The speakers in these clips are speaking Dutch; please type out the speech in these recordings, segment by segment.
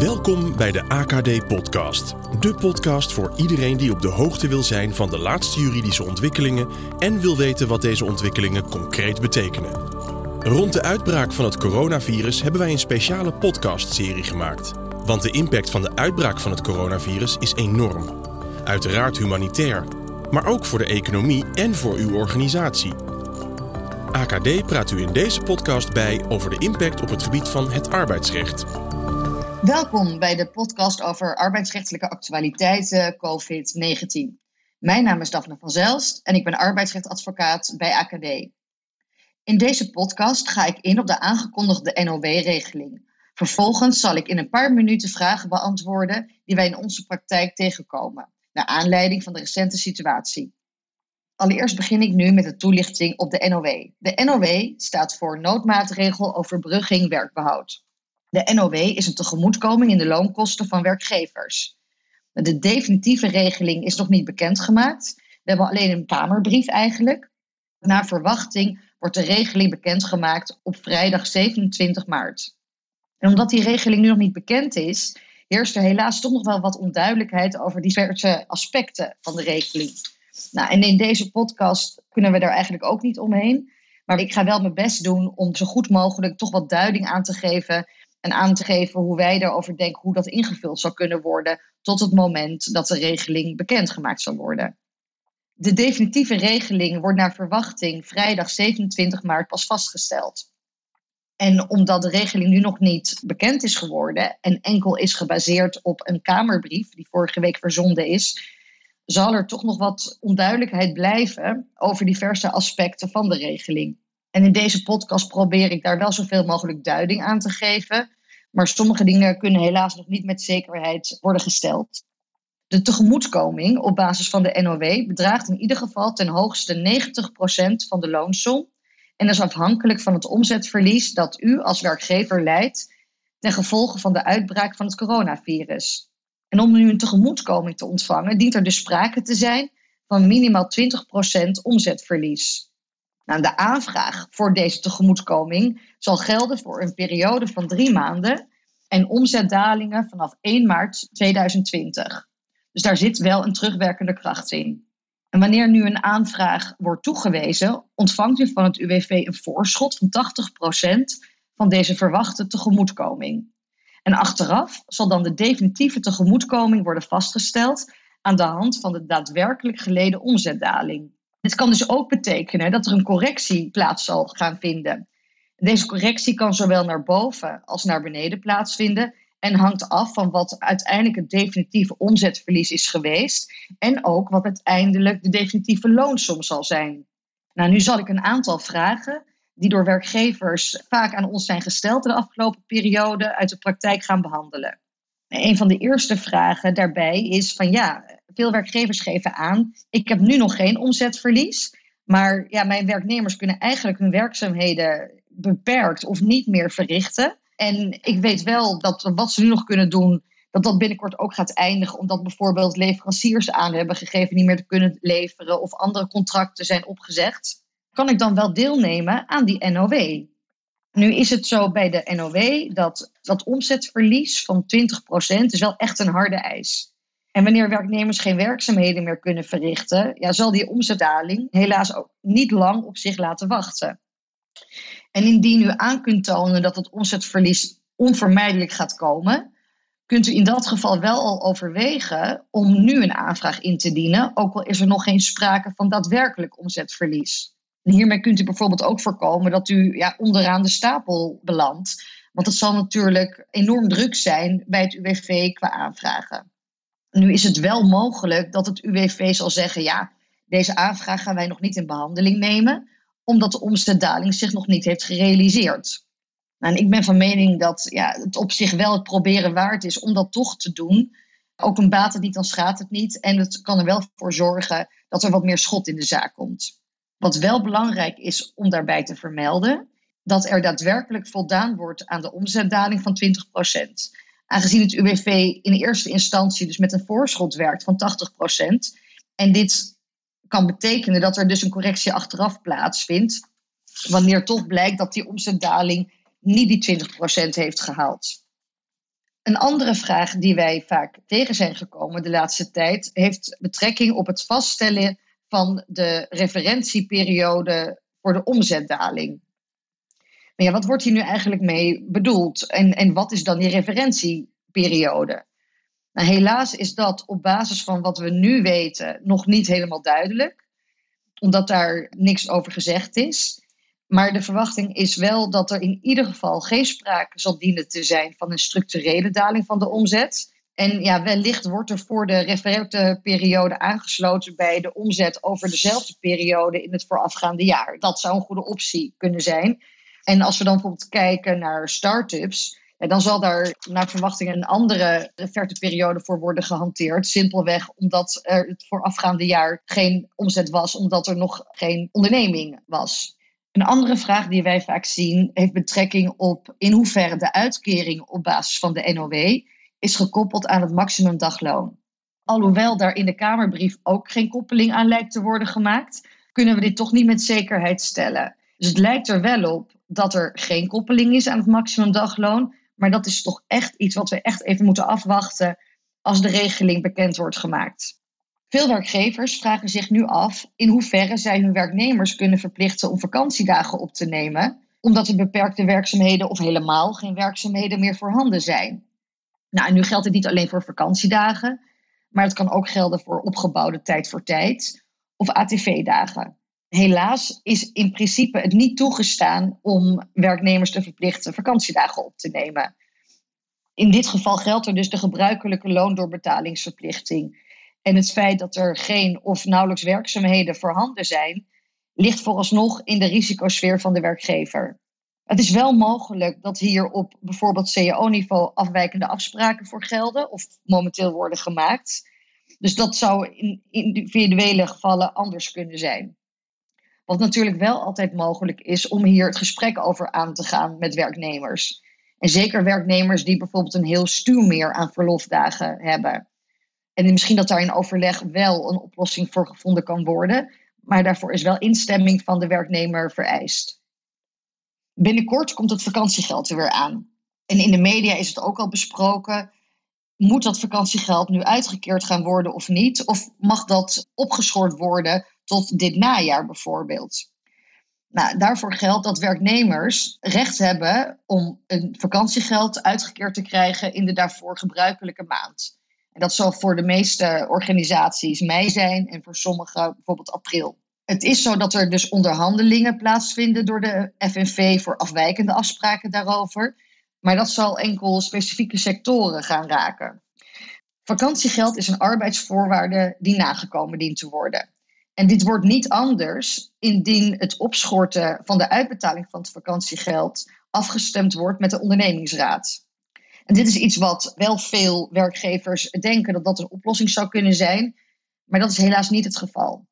Welkom bij de AKD-podcast. De podcast voor iedereen die op de hoogte wil zijn van de laatste juridische ontwikkelingen en wil weten wat deze ontwikkelingen concreet betekenen. Rond de uitbraak van het coronavirus hebben wij een speciale podcastserie gemaakt. Want de impact van de uitbraak van het coronavirus is enorm. Uiteraard humanitair, maar ook voor de economie en voor uw organisatie. AKD praat u in deze podcast bij over de impact op het gebied van het arbeidsrecht. Welkom bij de podcast over arbeidsrechtelijke actualiteiten COVID-19. Mijn naam is Daphne van Zelst en ik ben arbeidsrechtadvocaat bij AKD. In deze podcast ga ik in op de aangekondigde NOW-regeling. Vervolgens zal ik in een paar minuten vragen beantwoorden die wij in onze praktijk tegenkomen, naar aanleiding van de recente situatie. Allereerst begin ik nu met de toelichting op de NOW. De NOW staat voor Noodmaatregel Overbrugging Werkbehoud. De NOW is een tegemoetkoming in de loonkosten van werkgevers. De definitieve regeling is nog niet bekendgemaakt. We hebben alleen een Kamerbrief eigenlijk. Naar verwachting wordt de regeling bekendgemaakt op vrijdag 27 maart. En omdat die regeling nu nog niet bekend is, heerst er helaas toch nog wel wat onduidelijkheid over diverse aspecten van de regeling. Nou, en in deze podcast kunnen we daar eigenlijk ook niet omheen. Maar ik ga wel mijn best doen om zo goed mogelijk toch wat duiding aan te geven en aan te geven hoe wij erover denken hoe dat ingevuld zou kunnen worden tot het moment dat de regeling bekendgemaakt zal worden. De definitieve regeling wordt naar verwachting vrijdag 27 maart pas vastgesteld. En omdat de regeling nu nog niet bekend is geworden en enkel is gebaseerd op een Kamerbrief die vorige week verzonden is, zal er toch nog wat onduidelijkheid blijven over diverse aspecten van de regeling. En in deze podcast probeer ik daar wel zoveel mogelijk duiding aan te geven. Maar sommige dingen kunnen helaas nog niet met zekerheid worden gesteld. De tegemoetkoming op basis van de NOW bedraagt in ieder geval ten hoogste 90% van de loonsom. En is afhankelijk van het omzetverlies dat u als werkgever leidt ten gevolge van de uitbraak van het coronavirus. En om nu een tegemoetkoming te ontvangen, dient er dus sprake te zijn van minimaal 20% omzetverlies. Nou, de aanvraag voor deze tegemoetkoming zal gelden voor een periode van drie maanden en omzetdalingen vanaf 1 maart 2020. Dus daar zit wel een terugwerkende kracht in. En wanneer nu een aanvraag wordt toegewezen, ontvangt u van het UWV een voorschot van 80% van deze verwachte tegemoetkoming. En achteraf zal dan de definitieve tegemoetkoming worden vastgesteld aan de hand van de daadwerkelijk geleden omzetdaling. Dit kan dus ook betekenen dat er een correctie plaats zal gaan vinden. Deze correctie kan zowel naar boven als naar beneden plaatsvinden en hangt af van wat uiteindelijk het definitieve omzetverlies is geweest en ook wat uiteindelijk de definitieve loonsom zal zijn. Nou, nu zal ik een aantal vragen die door werkgevers vaak aan ons zijn gesteld de afgelopen periode uit de praktijk gaan behandelen. Een van de eerste vragen daarbij is van ja, veel werkgevers geven aan, ik heb nu nog geen omzetverlies, maar ja, mijn werknemers kunnen eigenlijk hun werkzaamheden beperkt of niet meer verrichten. En ik weet wel dat wat ze nu nog kunnen doen, dat dat binnenkort ook gaat eindigen, omdat bijvoorbeeld leveranciers aan hebben gegeven niet meer te kunnen leveren of andere contracten zijn opgezegd. Kan ik dan wel deelnemen aan die NOW? Nu is het zo bij de NOW dat dat omzetverlies van 20% is wel echt een harde eis. En wanneer werknemers geen werkzaamheden meer kunnen verrichten, ja, zal die omzetdaling helaas ook niet lang op zich laten wachten. En indien u aan kunt tonen dat het omzetverlies onvermijdelijk gaat komen, kunt u in dat geval wel al overwegen om nu een aanvraag in te dienen, ook al is er nog geen sprake van daadwerkelijk omzetverlies. En hiermee kunt u bijvoorbeeld ook voorkomen dat u ja, onderaan de stapel belandt. Want het zal natuurlijk enorm druk zijn bij het UWV qua aanvragen. Nu is het wel mogelijk dat het UWV zal zeggen: ja, deze aanvraag gaan wij nog niet in behandeling nemen, omdat de omzetdaling zich nog niet heeft gerealiseerd. Nou, en ik ben van mening dat ja, het op zich wel het proberen waard is om dat toch te doen. Ook een baat het niet, dan schaadt het niet. En het kan er wel voor zorgen dat er wat meer schot in de zaak komt. Wat wel belangrijk is om daarbij te vermelden, dat er daadwerkelijk voldaan wordt aan de omzetdaling van 20%. Aangezien het UWV in eerste instantie dus met een voorschot werkt van 80%. En dit kan betekenen dat er dus een correctie achteraf plaatsvindt. Wanneer toch blijkt dat die omzetdaling niet die 20% heeft gehaald. Een andere vraag die wij vaak tegen zijn gekomen de laatste tijd heeft betrekking op het vaststellen van de referentieperiode voor de omzetdaling. Ja, wat wordt hier nu eigenlijk mee bedoeld en, en wat is dan die referentieperiode? Nou, helaas is dat op basis van wat we nu weten nog niet helemaal duidelijk, omdat daar niks over gezegd is. Maar de verwachting is wel dat er in ieder geval geen sprake zal dienen te zijn van een structurele daling van de omzet. En ja, wellicht wordt er voor de referentieperiode aangesloten bij de omzet over dezelfde periode in het voorafgaande jaar. Dat zou een goede optie kunnen zijn. En als we dan bijvoorbeeld kijken naar start-ups, dan zal daar naar verwachting een andere referentieperiode voor worden gehanteerd. Simpelweg omdat er het voorafgaande jaar geen omzet was, omdat er nog geen onderneming was. Een andere vraag die wij vaak zien heeft betrekking op in hoeverre de uitkering op basis van de NOW is gekoppeld aan het maximumdagloon. Alhoewel daar in de Kamerbrief ook geen koppeling aan lijkt te worden gemaakt, kunnen we dit toch niet met zekerheid stellen. Dus het lijkt er wel op dat er geen koppeling is aan het maximumdagloon, maar dat is toch echt iets wat we echt even moeten afwachten als de regeling bekend wordt gemaakt. Veel werkgevers vragen zich nu af in hoeverre zij hun werknemers kunnen verplichten om vakantiedagen op te nemen, omdat er beperkte werkzaamheden of helemaal geen werkzaamheden meer voorhanden zijn. Nou, en nu geldt het niet alleen voor vakantiedagen, maar het kan ook gelden voor opgebouwde tijd voor tijd of ATV-dagen. Helaas is in principe het niet toegestaan om werknemers te verplichten vakantiedagen op te nemen. In dit geval geldt er dus de gebruikelijke loondoorbetalingsverplichting. En het feit dat er geen of nauwelijks werkzaamheden voorhanden zijn, ligt vooralsnog in de risicosfeer van de werkgever. Het is wel mogelijk dat hier op bijvoorbeeld CAO-niveau afwijkende afspraken voor gelden of momenteel worden gemaakt. Dus dat zou in individuele gevallen anders kunnen zijn. Wat natuurlijk wel altijd mogelijk is om hier het gesprek over aan te gaan met werknemers. En zeker werknemers die bijvoorbeeld een heel stuw meer aan verlofdagen hebben. En misschien dat daar in overleg wel een oplossing voor gevonden kan worden, maar daarvoor is wel instemming van de werknemer vereist. Binnenkort komt het vakantiegeld er weer aan. En in de media is het ook al besproken. Moet dat vakantiegeld nu uitgekeerd gaan worden of niet? Of mag dat opgeschort worden tot dit najaar bijvoorbeeld? Nou, daarvoor geldt dat werknemers recht hebben om een vakantiegeld uitgekeerd te krijgen in de daarvoor gebruikelijke maand. En dat zal voor de meeste organisaties mei zijn en voor sommige bijvoorbeeld april. Het is zo dat er dus onderhandelingen plaatsvinden door de FNV voor afwijkende afspraken daarover. Maar dat zal enkel specifieke sectoren gaan raken. Vakantiegeld is een arbeidsvoorwaarde die nagekomen dient te worden. En dit wordt niet anders indien het opschorten van de uitbetaling van het vakantiegeld afgestemd wordt met de ondernemingsraad. En dit is iets wat wel veel werkgevers denken dat dat een oplossing zou kunnen zijn, maar dat is helaas niet het geval.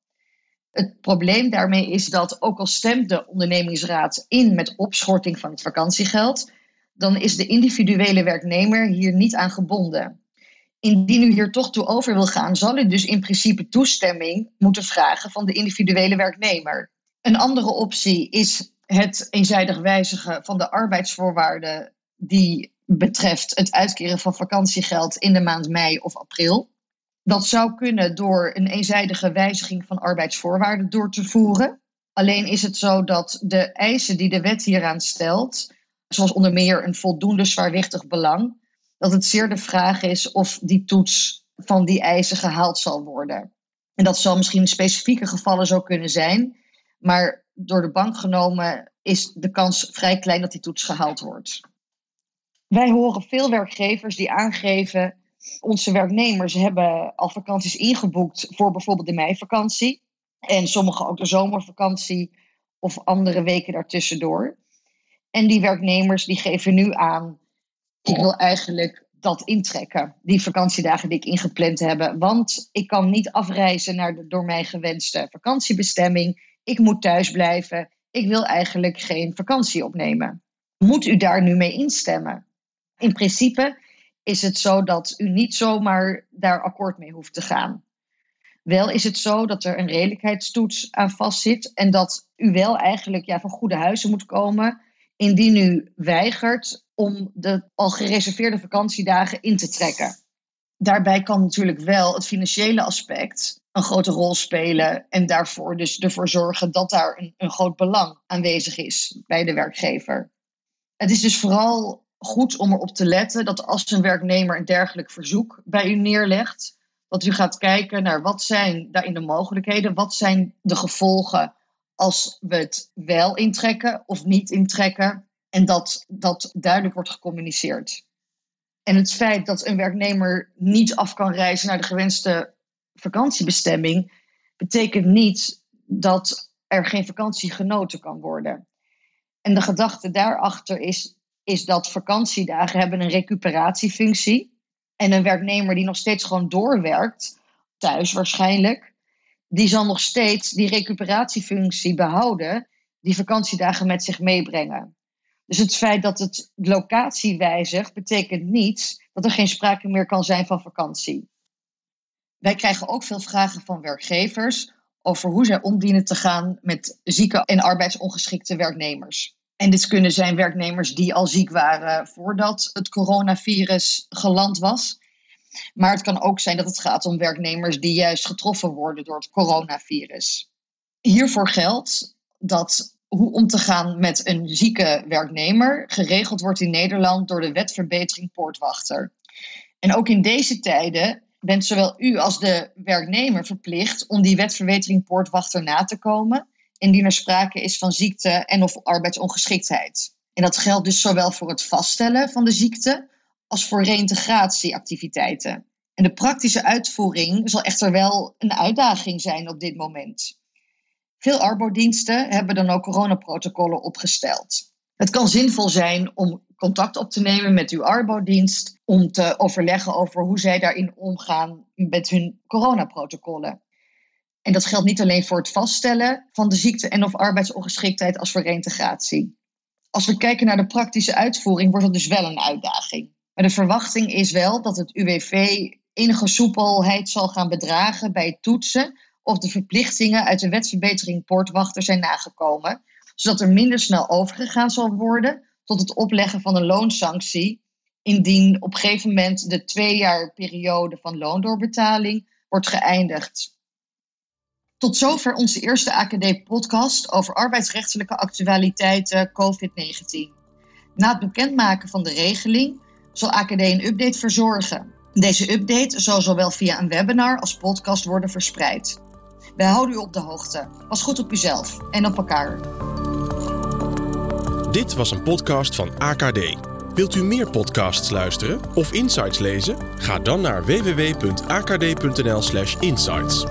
Het probleem daarmee is dat ook al stemt de ondernemingsraad in met opschorting van het vakantiegeld, dan is de individuele werknemer hier niet aan gebonden. Indien u hier toch toe over wil gaan, zal u dus in principe toestemming moeten vragen van de individuele werknemer. Een andere optie is het eenzijdig wijzigen van de arbeidsvoorwaarden die betreft het uitkeren van vakantiegeld in de maand mei of april. Dat zou kunnen door een eenzijdige wijziging van arbeidsvoorwaarden door te voeren. Alleen is het zo dat de eisen die de wet hieraan stelt, zoals onder meer een voldoende zwaarwichtig belang, dat het zeer de vraag is of die toets van die eisen gehaald zal worden. En dat zal misschien in specifieke gevallen zo kunnen zijn, maar door de bank genomen is de kans vrij klein dat die toets gehaald wordt. Wij horen veel werkgevers die aangeven, onze werknemers hebben al vakanties ingeboekt voor bijvoorbeeld de meivakantie. En sommigen ook de zomervakantie of andere weken daartussendoor. En die werknemers die geven nu aan, ik wil eigenlijk dat intrekken, die vakantiedagen die ik ingepland heb. Want ik kan niet afreizen naar de door mij gewenste vakantiebestemming. Ik moet thuis blijven. Ik wil eigenlijk geen vakantie opnemen. Moet u daar nu mee instemmen? In principe is het zo dat u niet zomaar daar akkoord mee hoeft te gaan. Wel is het zo dat er een redelijkheidstoets aan vastzit en dat u wel eigenlijk ja, van goede huizen moet komen indien u weigert om de al gereserveerde vakantiedagen in te trekken. Daarbij kan natuurlijk wel het financiële aspect een grote rol spelen en daarvoor dus ervoor zorgen dat daar een, een groot belang aanwezig is bij de werkgever. Het is dus vooral goed om erop te letten dat als een werknemer een dergelijk verzoek bij u neerlegt, dat u gaat kijken naar wat zijn daarin de mogelijkheden, wat zijn de gevolgen als we het wel intrekken of niet intrekken en dat dat duidelijk wordt gecommuniceerd. En het feit dat een werknemer niet af kan reizen naar de gewenste vakantiebestemming, betekent niet dat er geen vakantie genoten kan worden. En de gedachte daarachter is, is dat vakantiedagen hebben een recuperatiefunctie. En een werknemer die nog steeds gewoon doorwerkt, thuis waarschijnlijk, die zal nog steeds die recuperatiefunctie behouden, die vakantiedagen met zich meebrengen. Dus het feit dat het locatie wijzigt, betekent niet dat er geen sprake meer kan zijn van vakantie. Wij krijgen ook veel vragen van werkgevers over hoe zij omdienen te gaan met zieke en arbeidsongeschikte werknemers. En dit kunnen zijn werknemers die al ziek waren voordat het coronavirus geland was. Maar het kan ook zijn dat het gaat om werknemers die juist getroffen worden door het coronavirus. Hiervoor geldt dat hoe om te gaan met een zieke werknemer geregeld wordt in Nederland door de wetverbetering Poortwachter. En ook in deze tijden bent zowel u als de werknemer verplicht om die wetverbetering Poortwachter na te komen indien er sprake is van ziekte en of arbeidsongeschiktheid. En dat geldt dus zowel voor het vaststellen van de ziekte als voor reïntegratieactiviteiten. En de praktische uitvoering zal echter wel een uitdaging zijn op dit moment. Veel arbodiensten hebben dan ook coronaprotocollen opgesteld. Het kan zinvol zijn om contact op te nemen met uw arbodienst om te overleggen over hoe zij daarin omgaan met hun coronaprotocollen. En dat geldt niet alleen voor het vaststellen van de ziekte en of arbeidsongeschiktheid als voor reintegratie. Als we kijken naar de praktische uitvoering, wordt dat dus wel een uitdaging. Maar de verwachting is wel dat het UWV enige soepelheid zal gaan bedragen bij het toetsen of de verplichtingen uit de wetsverbetering poortwachter zijn nagekomen, zodat er minder snel overgegaan zal worden tot het opleggen van een loonsanctie indien op een gegeven moment de twee jaar periode van loondoorbetaling wordt geëindigd. Tot zover onze eerste AKD-podcast over arbeidsrechtelijke actualiteiten COVID-19. Na het bekendmaken van de regeling zal AKD een update verzorgen. Deze update zal zowel via een webinar als podcast worden verspreid. Wij houden u op de hoogte. Pas goed op uzelf en op elkaar. Dit was een podcast van AKD. Wilt u meer podcasts luisteren of insights lezen? Ga dan naar www.akd.nl/insights.